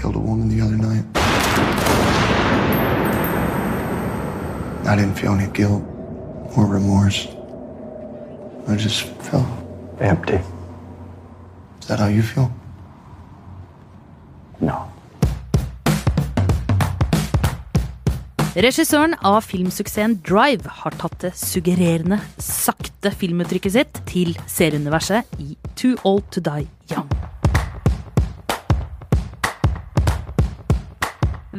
killed a woman the other night. I didn't feel any guilt or remorse. I just felt Empty. Is that how you feel? No. Regissøren av filmsuksessen Drive har tatt det suggererende, sakte filmuttrykket sitt til serieuniverset i Too Old To Die Young.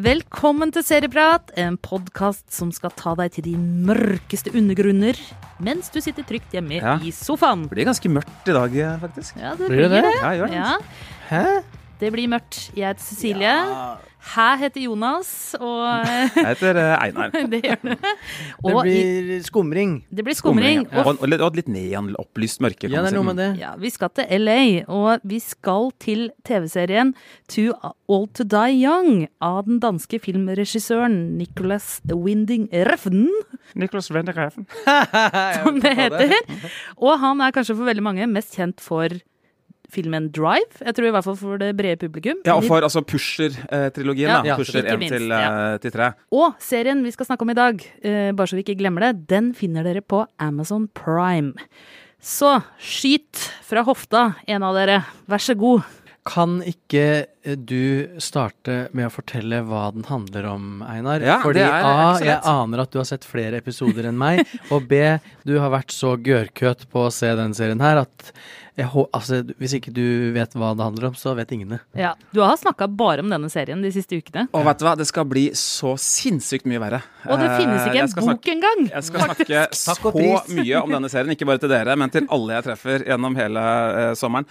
Velkommen til Serieprat, en podkast som skal ta deg til de mørkeste undergrunner mens du sitter trygt hjemme Ja. i sofaen. Det blir ganske mørkt i dag, eh, faktisk. Ja, det Blir det blir det? det. Ja, gjør det. Ja, Hæ? Det blir mørkt. Jeg heter Cecilie. Hæ heter Jonas, og Jeg heter eh, Einar. det gjør det. Det Og i, blir skumring. det blir skumring. ja. Og, og, og litt neonopplyst mørke. Ja, det er noe med det. Ja, vi skal til LA, og vi skal til TV-serien To All To Die Young av den danske filmregissøren Nicholas Winding Refn, Nicholas Winding Refn. som det heter. Og han er kanskje for veldig mange mest kjent for filmen Drive. Jeg tror i hvert fall for det brede publikum. Ja, og for altså Pusher-trilogien. Ja, da. Pusher 1 minst, til, ja. eh, til 3. Og serien vi skal snakke om i dag, eh, bare så vi ikke glemmer det, den finner dere på Amazon Prime. Så skyt fra hofta, en av dere. Vær så god. Kan ikke eh, du starte med å fortelle hva den handler om, Einar? Ja, Fordi det er A, jeg aner at du har sett flere episoder enn meg, og B, du har vært så gørkøt på å se den serien her at jeg, altså, hvis ikke du vet hva det handler om, så vet ingen det. Ja, Du har snakka bare om denne serien de siste ukene. Og vet du hva, det skal bli så sinnssykt mye verre. Og det finnes Eh, ikke en bok engang! Jeg skal snakke så mye om denne serien, ikke bare til dere, men til alle jeg treffer gjennom hele uh, sommeren.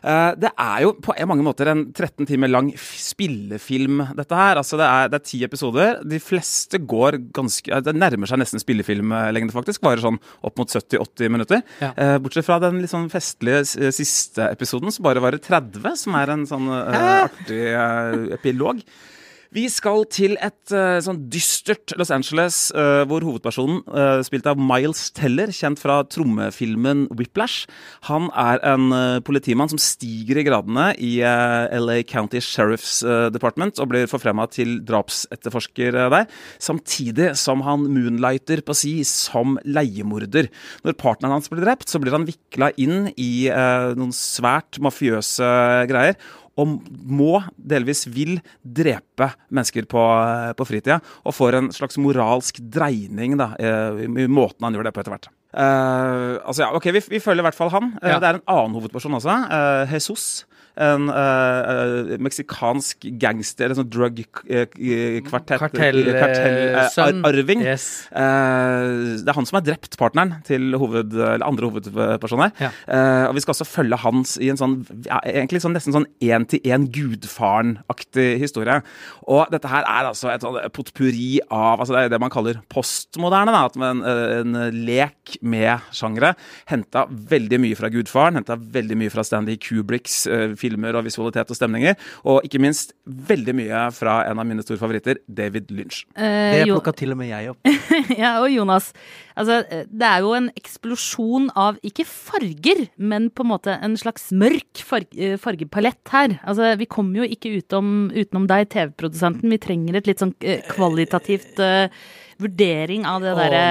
Eh, det er jo på mange måter en 13 timer lang spillefilm, dette her. Altså det er, det er ti episoder. De fleste går ganske eh, Det nærmer seg nesten spillefilmlengde, faktisk. Varer sånn opp mot 70-80 minutter. Ja. Eh, bortsett fra den litt sånn festlige siste episoden, som bare varer 30, som er en sånn eh, artig eh, epilog. Vi skal til et uh, sånn dystert Los Angeles, uh, hvor hovedpersonen, uh, spilt av Miles Teller, kjent fra trommefilmen Whiplash, han er en politimann som stiger i gradene i LA County Sheriff's Department og blir forfremma til drapsetterforsker der, samtidig som han moonlighter på si som leiemorder. Når partneren hans blir drept, så blir han vikla inn i noen svært mafiøse greier og må, delvis vil, drepe mennesker på, på fritida. Og får en slags moralsk dreining da, eh, i, i måten han gjør det på etter hvert. Uh, altså ja, ok, vi, vi følger i hvert fall han. Ja. Uh, Det er en annen hovedperson også. Uh, Jesus. En uh, meksikansk gangster, en sånn drug-kvartett Kartellarving. eh. Arving. Yes. Uh, det er han som har drept partneren til hoved, eller andre hovedperson her. Ja. Uh, og vi skal også følge hans i en sånn ja, egentlig sånn, nesten sånn én-til-én Gudfaren-aktig historie. Og dette her er altså et sånn potpurri av altså Det er det man kaller postmoderne. Da, at man, en, en lek med sjangere. Henta veldig mye fra Gudfaren, henta veldig mye fra Stanley Kubricks eh, filmer og visualitet og stemninger. Og ikke minst veldig mye fra en av mine store favoritter, David Lynch. Eh, Det plukka til og med jeg opp. ja, og Jonas, altså, det er jo en eksplosjon av ikke farger, men på en måte en slags mørk farg, eh, fargepalett her. Altså, vi kommer jo ikke utom, utenom deg, TV-produsenten. Vi trenger et litt sånn eh, kvalitativt eh, vurdering av det derre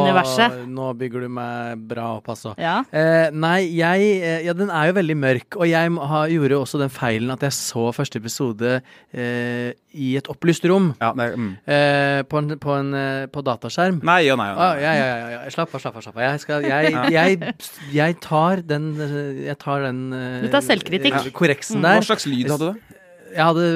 universet. Nå bygger du meg bra opp, altså. Ja. Eh, nei, jeg eh, Ja, den er jo veldig mørk. Og jeg har, ha, gjorde også den feilen at jeg så første episode eh, i et opplyst rom. Ja, nei, mm. Eh, på, en, på, en, eh, på dataskjerm. Nei og nei. og Ah, nei. ja, ja, ja, ja. Slapp av, slapp av. slapp av. Jeg, skal, jeg, jeg, jeg tar den eh, Jeg tar den eh, Du tar selvkritikk. eh, Korreksen Hva der. slags lyd hadde du? Jeg hadde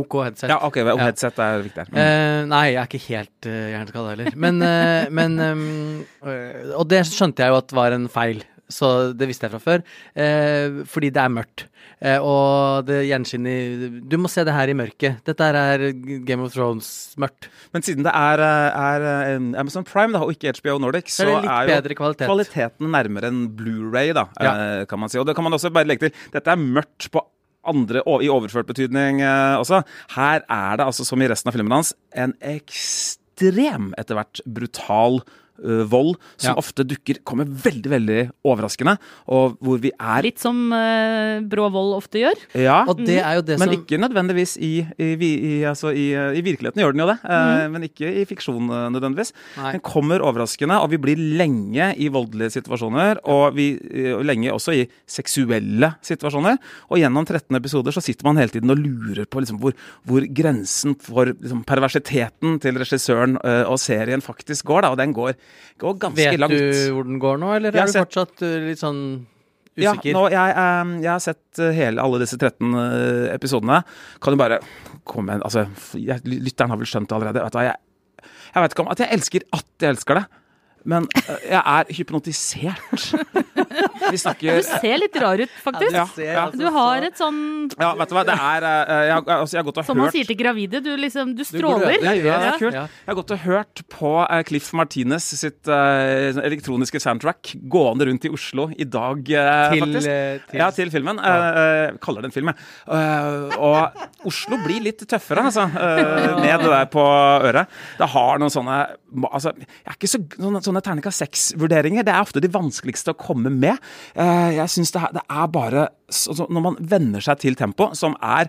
OK headset. Ja, ok, og headset er viktig her. Mm. Eh, nei, jeg er ikke helt uh, hjerneskada heller. Men, eh, men øh, Og det skjønte jeg jo at var en feil. Så det visste jeg fra før. Eh, fordi det er mørkt. Eh, og det gjenskinner Du må se det her i mørket. Dette her er Game of Thrones-mørkt. Men siden det er, er Amazon Prime da, og ikke HBO Nordic, Så er er jo kvalitet. kvaliteten nærmere en Blu-ray, da, Ja. kan man si. Og det kan man også bare legge til. Dette er mørkt på andre, i overført betydning eh, også. Her er det, altså som i resten av filmen hans, en ekstrem, etter hvert brutal vold, som Ja. ofte dukker kommer veldig, veldig overraskende, og hvor vi er Litt som uh, brå vold ofte gjør. Ja, Og det er jo det men som ikke nødvendigvis i, i, i, altså i, i virkeligheten gjør den jo det, eh, men ikke i fiksjon uh, nødvendigvis. Nei. Den kommer overraskende, og vi blir lenge i voldelige situasjoner, og vi, eh, lenge også i seksuelle situasjoner. Og gjennom 13 episoder så sitter man hele tiden og lurer på liksom hvor, hvor grensen for liksom, perversiteten til regissøren eh, og serien faktisk går, da, og den går, går ganske Vet langt. du hvor den går nå, eller er du sett- fortsatt uh, litt sånn Ja, usikker? nå, jeg, eh, jeg har sett eh, hele, alle disse 13 eh, episodene. Kan du bare komme Altså, jeg, lytteren har vel skjønt det allerede. Vet du jeg, jeg vet ikke om at jeg elsker at jeg elsker det, men eh, jeg er hypnotisert. Vi snakker Du ser litt rar ut, faktisk. Ja, ser ja. altså Du har et sånn Ja, vet du hva, det er eh, Jeg, har- altså, jeg har gått og Som man sier til gravide, du liksom Du stråler. Du, Ja, ja, det Ja. kult. Jeg har gått og hørt på eh, Cliff Martinez sitt eh, sånn elektroniske soundtrack gående rundt i Oslo i dag, uh, Til, faktisk. eh, til- Ja, til filmen. Eh, eh, kaller den film, jeg. Eh, og Oslo blir litt tøffere, altså, eh, med det der på øret. Det har noen sånne altså, Jeg er ikke så Sånne, sånne terningkast seks-vurderinger det er ofte de vanskeligste å komme med. Eh, jeg synes det, er- det er bare Når man venner seg til tempo, som er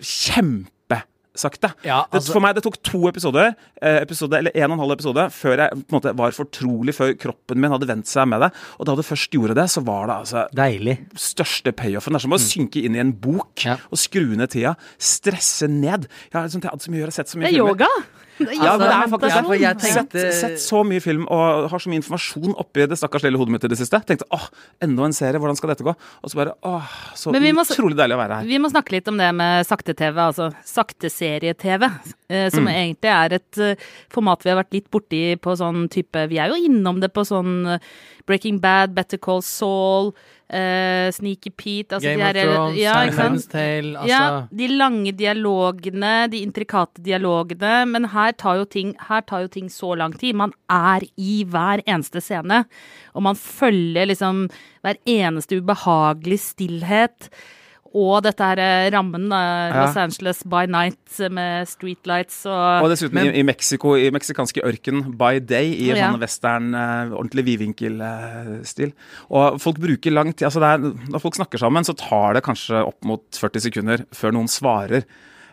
kjempesakte Ja, det, altså- For meg det tok to episoder, eh, episode, eller en og en halv episode, før jeg på en måte var fortrolig, før kroppen min hadde vent seg med det. Og da du først gjorde det, så var det altså Deilig. største payoffen. Det er som å synke inn i en bok Mm. Ja. og skru ned tida. Stresse ned. Jeg har liksom hatt så mye å gjøre, sett så mye Det er filmer. yoga. Ja, men det er faktisk Ja, jeg meditasjon. tenkte- Sett, sett så mye film og har så mye informasjon oppi det stakkars lille hodet mitt i det siste. Tenkte åh, enda en serie, hvordan skal dette gå? Og så bare åh, så må- utrolig deilig å være her. Vi må snakke litt om det med sakte-TV, altså sakteserie-TV. Eh, som Mm. egentlig er et eh, format vi har vært litt borti på sånn type Vi er jo innom det på sånn eh, Breaking Bad, Better Call Saul, eh, Sneaky Pete altså Game of her- Thrones, ja? Handmaid's Tale, altså Ja, de lange dialogene, de intrikate dialogene. Men her tar, jo ting, her tar jo ting så lang tid. Man er i hver eneste scene. Og man følger liksom hver eneste ubehagelige stillhet. Og dette her eh, rammen, da, Ja. Los Angeles by night med streetlights og Og dessuten Men- i, i Mexico, i meksikanske ørken by day, i Ja. sånn western, eh, ordentlig vidvinkelstil. Og folk bruker lang tid altså det er, Når folk snakker sammen, så tar det kanskje opp mot 40 sekunder før noen svarer.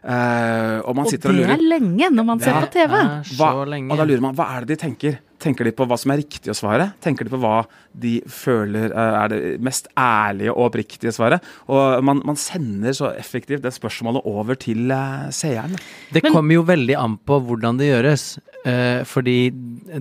Uh, og man Og sitter og det lurer er lenge når man ser Ja. på TV. så hva. Og da lurer man, hva er det de tenker? Tenker de på hva som er riktig å svare? Tenker de på hva de føler eh, er det mest ærlige og oppriktige svaret? Og man, man sender så effektivt det spørsmålet over til eh, seeren. Det kommer jo veldig an på hvordan det gjøres. Eh, fordi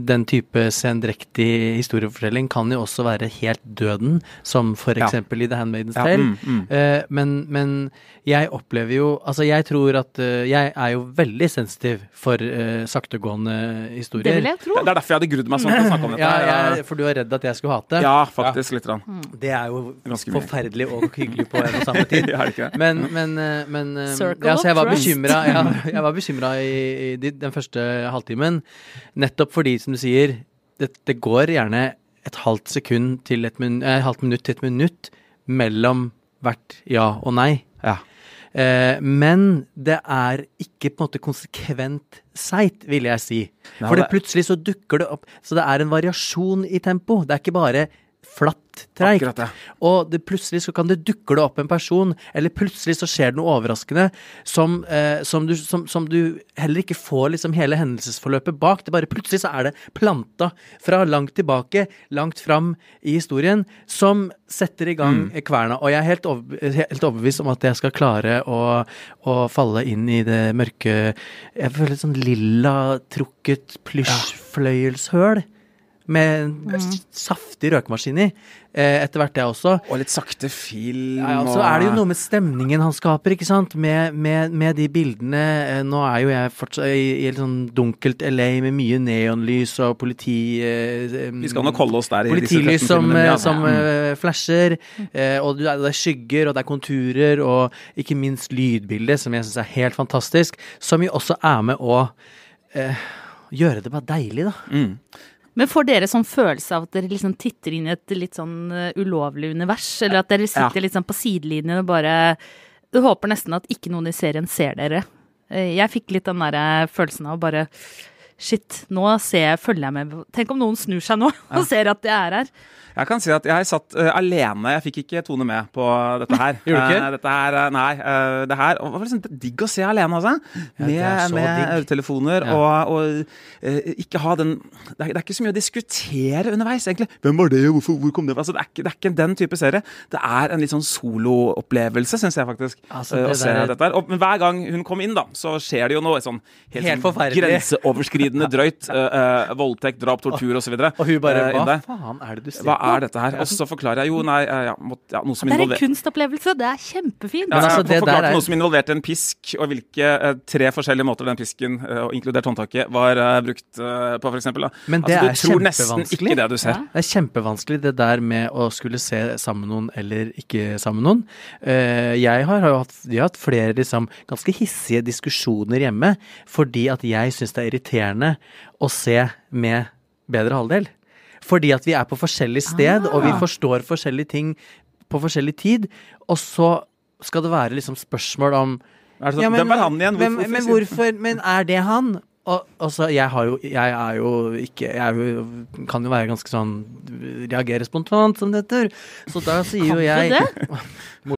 den type sendrektig historiefortelling kan jo også være helt døden, som for Ja. i The Handmaidens Ja, Tale. mm, mm. Eh, men, men jeg opplever jo Altså, jeg tror at Jeg er jo veldig sensitiv for saktegående historier. Det vil jeg tro. Det er derfor jeg hadde grudd meg sånn til å snakke om dette. Ja, jeg, for du er redd at jeg skulle hate? Ja, faktisk litt. Rann. Det er jo Ganske mye. forferdelig og hyggelig på en og samme tid. Er? Men, men, eh, men eh, ja, så jeg var bekymra ja, Jeg var bekymra i, i den første halvtimen. Nettopp fordi, som du sier, det, det går gjerne et halvt sekund til et min, et halvt minutt til et minutt mellom hvert ja og nei. Ja. Eh, men det er ikke på en måte konsekvent seigt, vil jeg si. For det det- plutselig så dukker det opp Så det er en variasjon i tempo. Det er ikke bare flatt treigt. Og det, plutselig så kan det dukke opp en person, eller plutselig så skjer det noe overraskende som, eh, som, du, som, som du heller ikke får liksom hele hendelsesforløpet bak. Det bare Plutselig så er det planta fra langt tilbake, langt fram i historien, som setter i gang kverna. Og jeg er helt, over, helt overbevist om at jeg skal klare å, å falle inn i det mørke Jeg føler et sånn lilla, trukket plysjfløyelshøl. Med en saftig røkemaskin i. Eh, etter hvert, det også. Og litt sakte film. Ja, ja, så er det jo noe med stemningen han skaper, ikke sant. Med, med, med de bildene eh, Nå er jo jeg fortsatt i, i et sånn dunkelt LA med mye neonlys og politi... Eh, Vi skal nok holde oss der i disse 13 Politilys som, eh, ja. som Mm. eh, flasher, eh, og det det er skygger, og det er konturer, og ikke minst lydbildet, som jeg syns er helt fantastisk. Som jo også er med å eh, gjøre det bare deilig, da. Mm. Men får dere sånn følelse av at dere liksom titter inn i et litt sånn eh, ulovlig univers? Eller at dere sitter litt sånn på sidelinjen og bare Du håper nesten at ikke noen i serien ser dere. Eh, Jeg fikk litt den derre følelsen av å bare Shit, nå ser jeg, følger jeg med. Tenk om noen snur seg nå og ser at jeg er her. Jeg kan si at jeg satt uh, alene. Jeg fikk ikke Tone med på dette her. Gjorde du ikke? Uh, dette her, uh, nei. Det her og det var liksom digg å se alene, altså. Med, er med øretelefoner Ja. og, og ikke ha den det er, det er ikke så mye å diskutere underveis, egentlig. Hvem var det, og hvorfor, hvor kom det fra? Altså, det, er ikke, det er ikke den type serie. Det er en litt sånn soloopplevelse, syns jeg faktisk. Altså, å se dette her. Og, men hver gang hun kom inn, da, så skjer det jo noe sånn helt, Helt sånn grenseoverskridende drøyt. voldtekt, drap, tortur osv. Og hun bare Hva faen er det du ser på? Er dette her? Og så forklarer jeg jo, nei, ja, må, ja, noe som Det er en kunstopplevelse. Det er kjempefint. Ja, altså, jeg det forklarte der er- noe som involverte en pisk, og hvilke eh, tre forskjellige måter den pisken, eh, inkludert håndtaket, var eh, brukt eh, på, for eksempel. Da. Men det altså, er kjempevanskelig. ikke det du ser. Ja. Det er kjempevanskelig det der med å skulle se sammen med noen eller ikke sammen med noen. Eh, Jeg har jo hatt, jeg har hatt flere liksom, ganske hissige diskusjoner hjemme fordi at jeg syns det er irriterende å se med bedre halvdel. Fordi at vi er på forskjellig sted, og vi Ah. forstår forskjellige ting på forskjellig tid. Og så skal det være liksom spørsmål om Er det sånn, Ja, men- Hvem er han igjen? Men, Hvorfor- men hvorfor Men er det han? Og, og så, jeg har jo Jeg er jo ikke Jeg jo, kan jo være ganske sånn Reagere spontant, som det heter. Så da sier jo Kan du jeg det?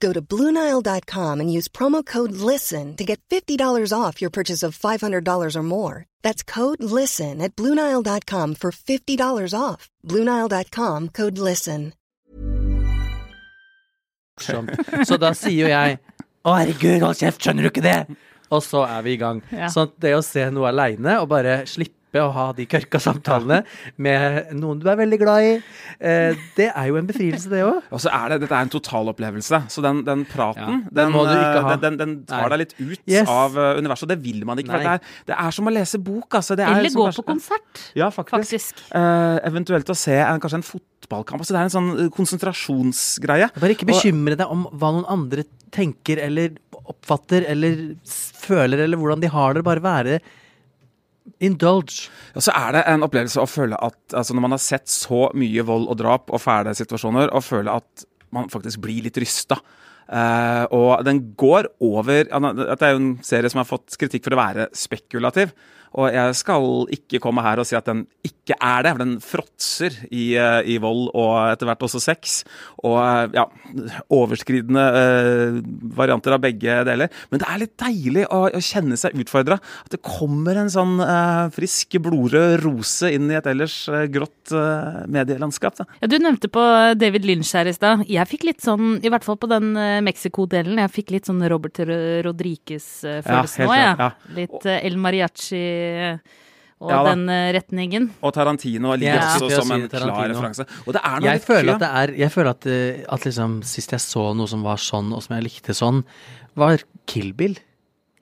Go to BlueNile.com and use promo code LISTEN to get $50 off your purchase of $500 or more. That's code LISTEN at BlueNile.com for $50 off. BlueNile.com code LISTEN. Så da sier jo jeg Å, herregud, hold kjeft, skjønner du ikke det? Og så er vi i gang. Ja. Så det å se noe aleine og bare slippe å ha de kørka samtalene med noen du er veldig glad i, eh, det er jo en befrielse, det òg. Og så er det, Dette er en totalopplevelse. Så den, den praten, Ja, den må du ikke eh. Den, den, den tar Nei. deg litt ut Yes. av eh, universet, og det vil man ikke. For det er, det er som å lese bok. Altså. Det er Eller gå på konsert, Ja, faktisk. faktisk. Eh, eventuelt å se en, kanskje en fotballkamp. Altså, det er en sånn eh, konsentrasjonsgreie. Bare ikke bekymre deg om hva noen andre tenker eller oppfatter eller føler, eller hvordan de har det. Bare være indulge. Og så er det en opplevelse å føle at altså når man har sett så mye vold og drap og fæle situasjoner, å føle at man faktisk blir litt rysta. Uh, og den går over ja, Dette er jo en serie som har fått kritikk for å være spekulativ. Og jeg skal ikke komme her og si at den ikke er det, for den fråtser i, eh, i vold og etter hvert også sex. Og eh, ja, overskridende uh, varianter av begge deler. Men det er litt deilig å, å kjenne seg utfordra. At det kommer en sånn uh, frisk, blodrød rose inn i et ellers uh, grått medielandskap. Da. Ja, du nevnte på David Lynch her i stad. Jeg fikk litt sånn, i hvert fall på den Mexico-delen, jeg fikk litt sånn Robert Ja, Rodriguez-følelse ja, nå, jeg. ja. Litt El Mariachi og Ja den eh, retningen. Og Tarantino ligger Ja. også som en Tarantino. klar referanse. Og det er noe Jeg litt føler at det er Jeg føler at, eh, at liksom sist jeg så noe som var sånn, og som jeg likte sånn, var Kill Bill.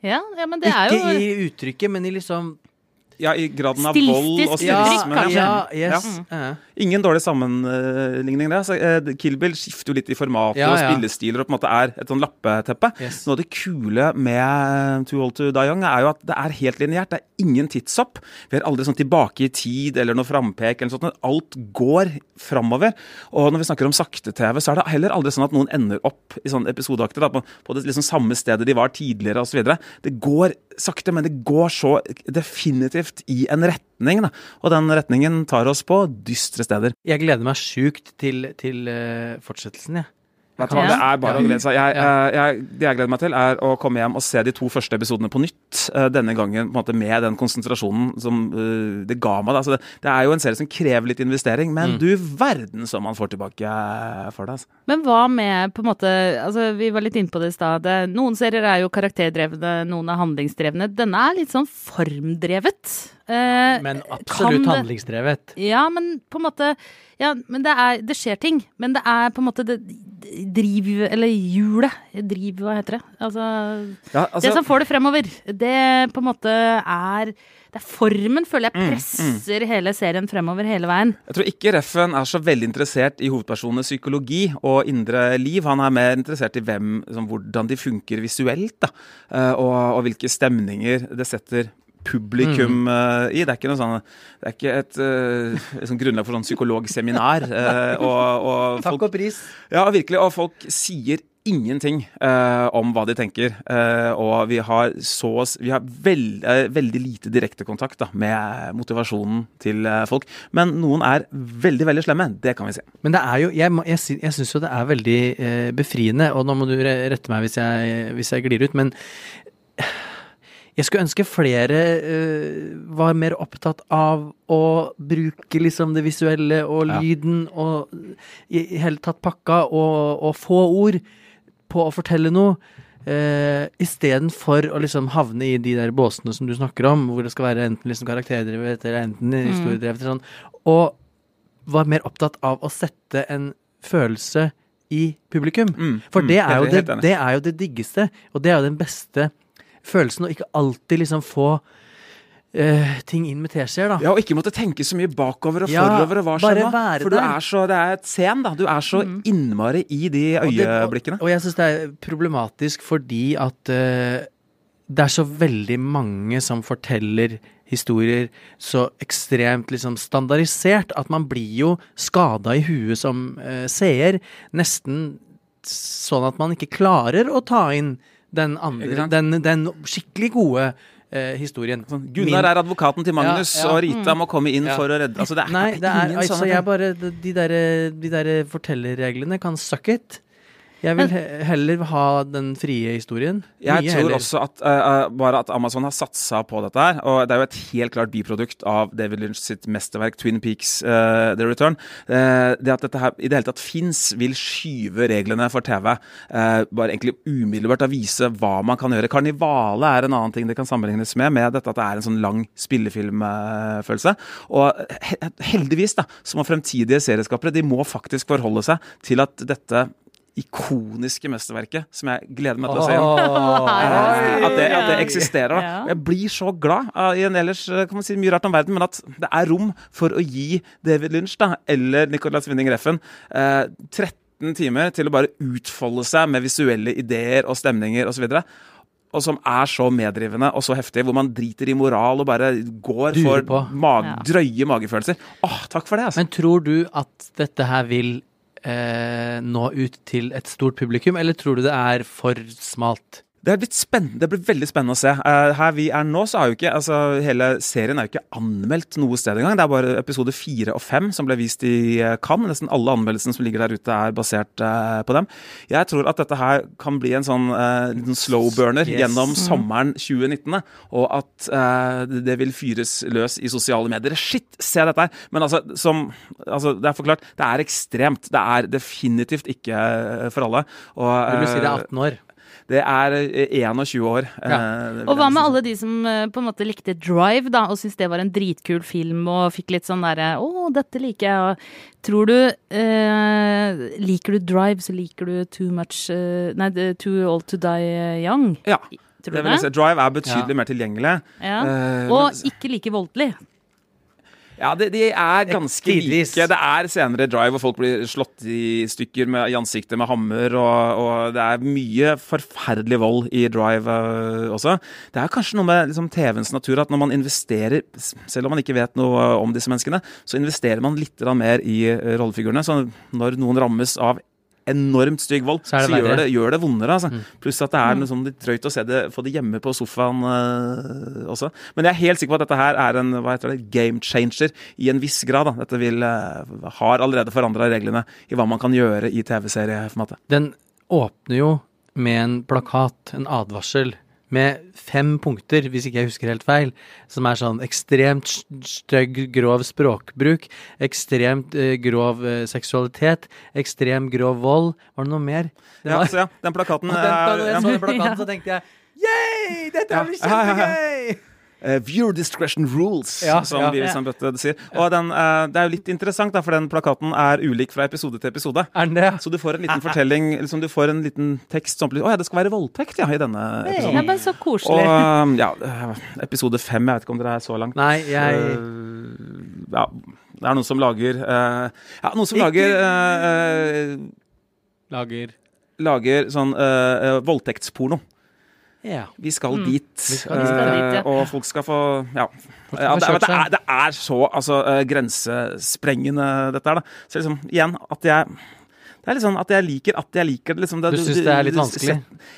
Ja, ja men det er Ikke jo i uttrykket, men i liksom ja, i graden av vold og stilisme. kanskje. ja, yes. Mm. Ingen dårlig sammenligning, det. Så, eh, Kill Bill skifter jo litt i format Ja, og spillestiler og på en måte er et sånn lappeteppe. Yes. Noe av det kule med Too Old To Die Young er jo at det er helt lineært. Det er ingen tidshopp. Vi er aldri sånn tilbake i tid eller noe frampek eller noe sånt. Alt går framover. Og når vi snakker om sakte-TV, så er det heller aldri sånn at noen ender opp i sånn episodeaktig på, på det liksom samme stedet de var tidligere osv. Det går sakte, men det går så definitivt i en retning. Da. Og den retningen tar oss på dystre steder. Jeg gleder meg sjukt til, til eh, fortsettelsen, jeg. Vet Ja. Det er bare å glede seg. Jeg, Ja. eh, jeg, det jeg gleder meg til, er å komme hjem og se de to første episodene på nytt. eh, Denne gangen på en måte med den konsentrasjonen som det ga meg. da. Det, det er jo en serie som krever litt investering, men Mm. du verden som man får tilbake for det. Altså. Men hva med på en måte altså Vi var litt inne på det i stad. Noen serier er jo karakterdrevne, noen er handlingsdrevne. Denne er litt sånn formdrevet. Eh, Men absolutt kan, handlingsdrevet. Ja, men på en måte Ja, men det er Det skjer ting. Men det er på en måte det driv... Eller hjulet. Driv, hva heter det? Altså Ja, Det altså, som får det fremover. Det på en måte er Det er formen, føler jeg, Mm, presser hele serien fremover hele veien. jeg tror ikke Reffen er så veldig interessert i hovedpersonenes psykologi og indre liv. Han er mer interessert i hvem, liksom, hvordan de funker visuelt, da. eh, og, og hvilke stemninger det setter publikum eh, i. Det er ikke noe sånn Det er ikke et, uh, et grunnlag for sånn psykologseminar. Uh, og, og folk, Takk og pris. ja, virkelig. Og folk sier ingenting om hva de tenker. Og vi har så Vi har veld, veldig lite direktekontakt med motivasjonen til folk. Men noen er veldig, veldig slemme. Det kan vi se. Men det er jo Jeg, jeg, jeg syns jo det er veldig befriende, og nå må du rette meg hvis jeg, hvis jeg glir ut, men jeg skulle ønske flere uh, var mer opptatt av å bruke liksom det visuelle og Ja. lyden og i i hele tatt pakka og, og få ord på å fortelle noe. Uh, Istedenfor å liksom havne i de der båsene som du snakker om, hvor det skal være enten liksom karakterdrevet eller enten historiedrevet. eller Sånn, og var mer opptatt av å sette en følelse i publikum. Mm, For mm, det, er det, det er det diggeste, og det er jo den beste følelsen, å ikke alltid liksom få Uh, ting inn med teskjeer, da. Ja, og ikke måtte tenke så mye bakover og forover og hva skjer nå. For du er så, det er et scen, da. Du er så innmari i de Og det- øyeblikkene. Og, og jeg syns det er problematisk fordi at uh, det er så veldig mange som forteller historier så ekstremt liksom standardisert at man blir jo skada i huet som uh, seer. Nesten sånn at man ikke klarer å ta inn den andre, den, den skikkelig gode eh, historien. Sånn, Gunnar er advokaten til Magnus, Ja, ja. og Rita må komme inn Ja. for å redde altså, det er, Nei, det er, ingen altså, sånne jeg bare De der, de der fortellerreglene kan suck it. Jeg vil he heller ha den frie historien. Jeg Mye tror heller. også at uh, bare at Amazon har satsa på dette her, og det er jo et helt klart biprodukt av David Lynch sitt mesterverk Twin Peaks uh, The Return. Uh, det at dette her i det hele tatt fins, vil skyve reglene for TV. Bare egentlig umiddelbart å vise hva man kan gjøre. Karnivale er en annen ting det kan sammenlignes med, med dette at det er en sånn lang spillefilmfølelse. Og he heldigvis da, så må fremtidige serieskapere de må faktisk forholde seg til at dette ikoniske mesterverket, som jeg gleder meg til å se igjen. Eh, At det, at det eksisterer. Da. Ja. Og Jeg blir så glad uh, i en ellers uh, kan man si mye rart om verden, men at det er rom for å gi David Lynch da, eller Nicolas Winning Reffen uh, 13 timer til å bare utfolde seg med visuelle ideer og stemninger osv. Og som er så meddrivende og så heftig, hvor man driter i moral og bare går Durer for på. mag Ja. drøye magefølelser. Åh, takk for det, altså. Men tror du at dette her vil eh, nå ut til et stort publikum, eller tror du det er for smalt? Det er blitt spennende, det blir veldig spennende å se. Eh, her vi er nå, så er jo ikke altså, Hele serien er jo ikke anmeldt noe sted engang. Det er bare episode fire og fem som ble vist i eh, Cannes. Nesten alle anmeldelsene som ligger der ute, er basert eh, på dem. Jeg tror at dette her kan bli en sånn uh, liten slow burner Yes. gjennom sommeren 2019. Og at uh, det- det vil fyres løs i sosiale medier. Shit, se dette her! Men altså, som altså, Det er forklart, det er ekstremt. Det er definitivt ikke for alle. Og, Vil du si det er 18 år? Det er eh, 21 år. Ja. eh, Og hva med alle de som eh, på en måte likte Drive, da, og syntes det var en dritkul film, og fikk litt sånn derre Å, dette liker jeg, og Tror du eh, Liker du Drive, så liker du Too Much eh, Nei, Too Old To Die Young. Ja. Tror Det vil jeg si. Drive er betydelig Ja. mer tilgjengelig. Ja. Eh, Og ikke like voldelig. Ja, de, de er ganske Tidvis. like. Det er senere Drive hvor folk blir slått i stykker med, i ansiktet med hammer, og, og det er mye forferdelig vold i Drive uh, også. Det er kanskje noe med liksom, TV-ens natur at når man investerer, selv om man ikke vet noe om disse menneskene, så investerer man litt mer i uh, rollefigurene. Så når noen rammes av enormt stygg vold, Så det så, gjør, det, gjør det vondere. Altså. Mm. Pluss at det er sånn litt drøyt å se det, få det hjemme på sofaen uh, også. Men jeg er helt sikker på at dette her er en hva heter det, game changer i en viss grad. Da. Dette vil, uh, har allerede forandra reglene i hva man kan gjøre i TV-serieformatet. Den åpner jo med en plakat, en advarsel, med fem punkter, hvis ikke jeg husker helt feil, som er sånn ekstremt stygg, grov språkbruk, ekstremt eh, grov eh, seksualitet, ekstremt grov vold. Var det noe mer? Det Ja, så ja, den plakaten Og den, da er jeg ja. så den plakaten, så tenkte jeg Yay! Dette Ja. jo ja. kjempegøy! Eh, viewer discretion rules, Ja, som ja. vi som Bøtte sier. Og den, uh, det er jo litt interessant, da, for den plakaten er ulik fra episode til episode. Er den det? Så du får en liten fortelling, liksom du får en liten tekst som blir Å ja, det skal være voldtekt, ja, i denne Det episoden. er bare så Og koselig. um, ja, episode fem, jeg vet ikke om dere er så langt. Nei, jeg Uh, ja, det er noen som lager Ja, noen som lager lager Lager sånn voldtektsporno. Ja. Vi skal Mm. dit. Vi skal dit, eh, ja. Og folk skal få Ja. Ja det, er, det, er, det er så altså, eh, grensesprengende, dette her, da. Så liksom, igjen, at jeg det er litt sånn at jeg liker at jeg liker det. Liksom, det Du syns det er litt vanskelig?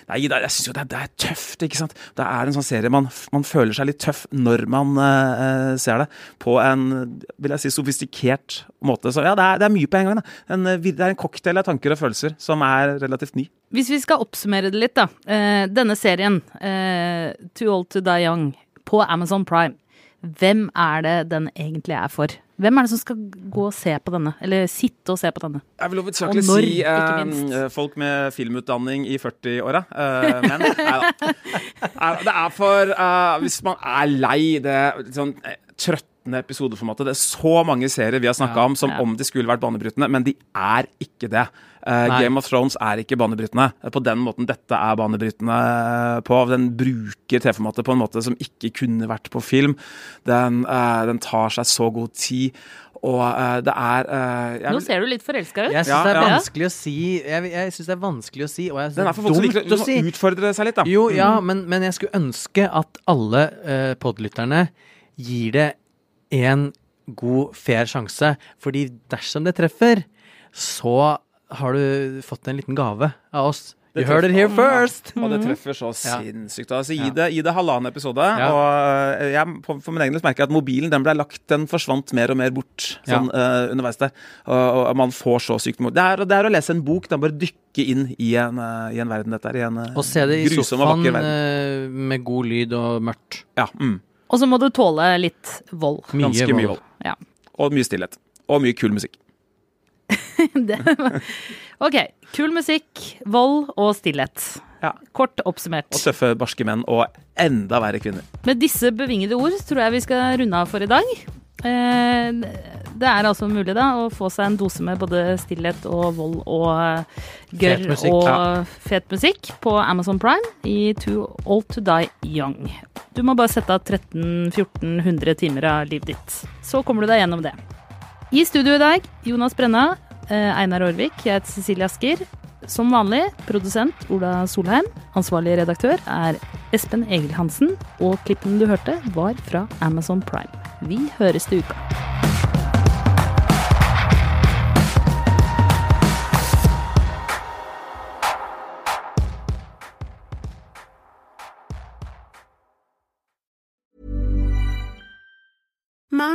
Nei, jeg syns jo det, er- det er tøft, ikke sant. Det er en sånn serie man, man føler seg litt tøff når man uh, ser det. På en, vil jeg si, sofistikert måte. Så ja, det er, det er mye på en gang. Da. En, det er en cocktail av tanker og følelser som er relativt ny. Hvis vi skal oppsummere det litt, da. Eh, denne serien, eh, Too Old To Die Young, på Amazon Prime. Hvem er det den egentlig er for? Hvem er det som skal gå og se på denne? Eller sitte og se på denne? Jeg vil hovedsakelig si eh, eh, folk med filmutdanning i 40-åra. Eh, men nei da. Det er for eh, Hvis man er lei det sånn trøttende episodeformatet Det er så mange serier vi har snakka Ja, om som ja. om de skulle vært banebrytende, men de er ikke det. Eh, Nei. Game of Thrones er ikke banebrytende på den måten dette er banebrytende på. Den bruker TV-formatet på en måte som ikke kunne vært på film. Den, eh, den tar seg så god tid, og uh, det er uh, jeg Nå ser du litt forelska ut. Jeg syns Ja, det er ja. vanskelig å si Jeg, jeg synes det er vanskelig å si, og jeg synes Den er for folk som liker å si. utfordre seg litt, da. Jo, ja, men, men jeg skulle ønske at alle uh, podlytterne gir det en god, fair sjanse. Fordi dersom det treffer, så har du fått en liten gave av oss. Det You heard it here first! Og det treffer så sinnssykt. Altså, gi, Ja. det, gi det halvannen episode. Ja. Og eh, jeg, på- for min egen del merker jeg at mobilen den ble lagt, den forsvant mer og mer bort sånn, eh, underveis der. Og, og man får så sykt mot det er, det er å lese en bok. Det er bare å dykke inn i en, uh, i en verden, dette her. I en Og se det i grusom og sofaen vakker verden. eh, med god lyd og mørkt. Ja, mm. Og så må du tåle litt vold. Mye Ganske mye vold. vold. Ja. Og mye stillhet. Og mye kul musikk. Det var- Ok. Kul musikk, vold og stillhet. Ja. Kort oppsummert. Og tøffe, barske menn. Og enda verre kvinner. Med disse bevingede ord tror jeg vi skal runde av for i dag. Eh, det er altså mulig da å få seg en dose med både stillhet og vold og gørr og ja. fet musikk på Amazon Prime i Too Old To Die Young. Du må bare sette av 1300-1400 timer av livet ditt. Så kommer du deg gjennom det. I studio i dag, Jonas Brenna, eh, Einar Aarvik, jeg heter Cecilie Asker. Som vanlig, produsent Ola Solheim. Ansvarlig redaktør er Espen Egil Hansen. Og klippen du hørte, var fra Amazon Prime. Vi høres til uka.